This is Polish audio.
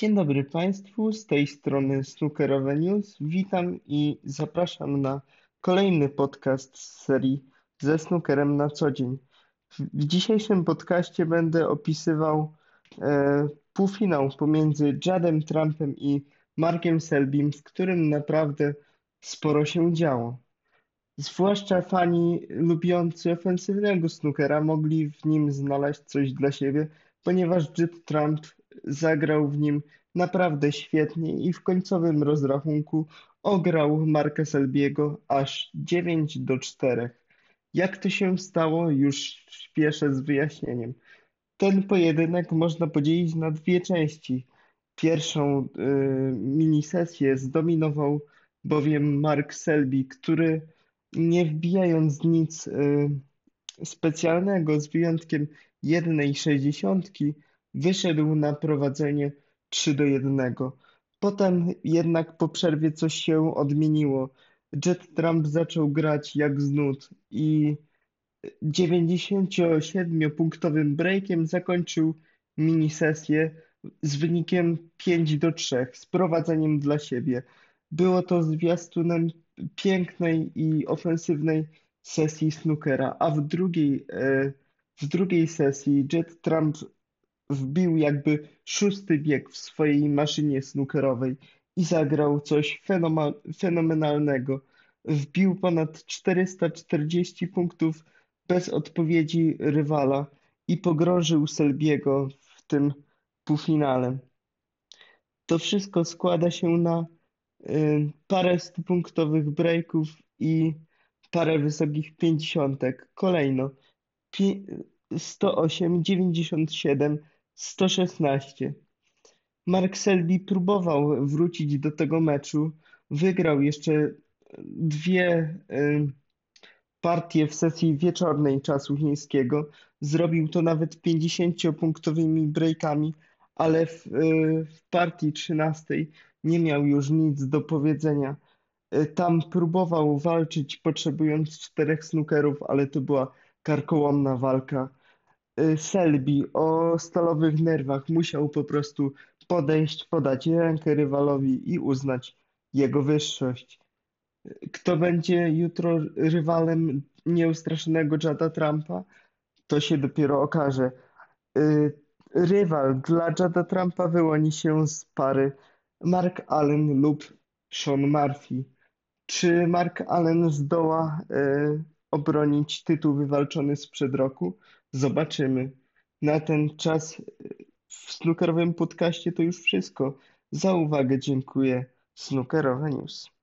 Dzień dobry Państwu, z tej strony Snookerowe News. Witam i zapraszam na kolejny podcast z serii ze snookerem na co dzień. W dzisiejszym podcaście będę opisywał e, półfinał pomiędzy Jadem Trumpem i Markiem Selbim, w którym naprawdę sporo się działo. Zwłaszcza fani lubiący ofensywnego snookera mogli w nim znaleźć coś dla siebie, ponieważ Jed Trump zagrał w nim naprawdę świetnie i w końcowym rozrachunku ograł Marka Selbiego aż 9 do 4. Jak to się stało, już śpieszę z wyjaśnieniem. Ten pojedynek można podzielić na dwie części. Pierwszą y, minisesję zdominował bowiem Mark Selby, który nie wbijając nic y, specjalnego, z wyjątkiem jednej sześćdziesiątki, wyszedł na prowadzenie 3 do 1. Potem jednak po przerwie coś się odmieniło. Jet Trump zaczął grać jak z nut i 97-punktowym breakiem zakończył minisesję z wynikiem 5 do 3 z prowadzeniem dla siebie. Było to zwiastunem pięknej i ofensywnej sesji snookera, a w drugiej, e, w drugiej sesji Jet Trump wbił jakby szósty bieg w swojej maszynie snookerowej i zagrał coś fenomenalnego. Wbił ponad 440 punktów bez odpowiedzi rywala i pogrążył Selbiego w tym półfinale. To wszystko składa się na y, parę stupunktowych breaków i parę wysokich pięćdziesiątek. Kolejno 108, 97, 116. Mark Selby próbował wrócić do tego meczu. Wygrał jeszcze dwie partie w sesji wieczornej czasu chińskiego. Zrobił to nawet 50-punktowymi breakami, ale w, y, w partii 13 nie miał już nic do powiedzenia. Y, tam próbował walczyć, potrzebując czterech snookerów, ale to była karkołomna walka. Y, Selby o stalowych nerwach musiał po prostu podejść, podać rękę rywalowi i uznać jego wyższość. Kto będzie jutro rywalem nieustraszonego Jada Trumpa? To się dopiero okaże. Y, rywal dla Jada Trumpa wyłoni się z pary Mark Allen lub Sean Murphy. Czy Mark Allen zdoła y, obronić tytuł wywalczony sprzed roku? Zobaczymy. Na ten czas w snookerowym podcaście to już wszystko. Za uwagę dziękuję. Snookerowe News.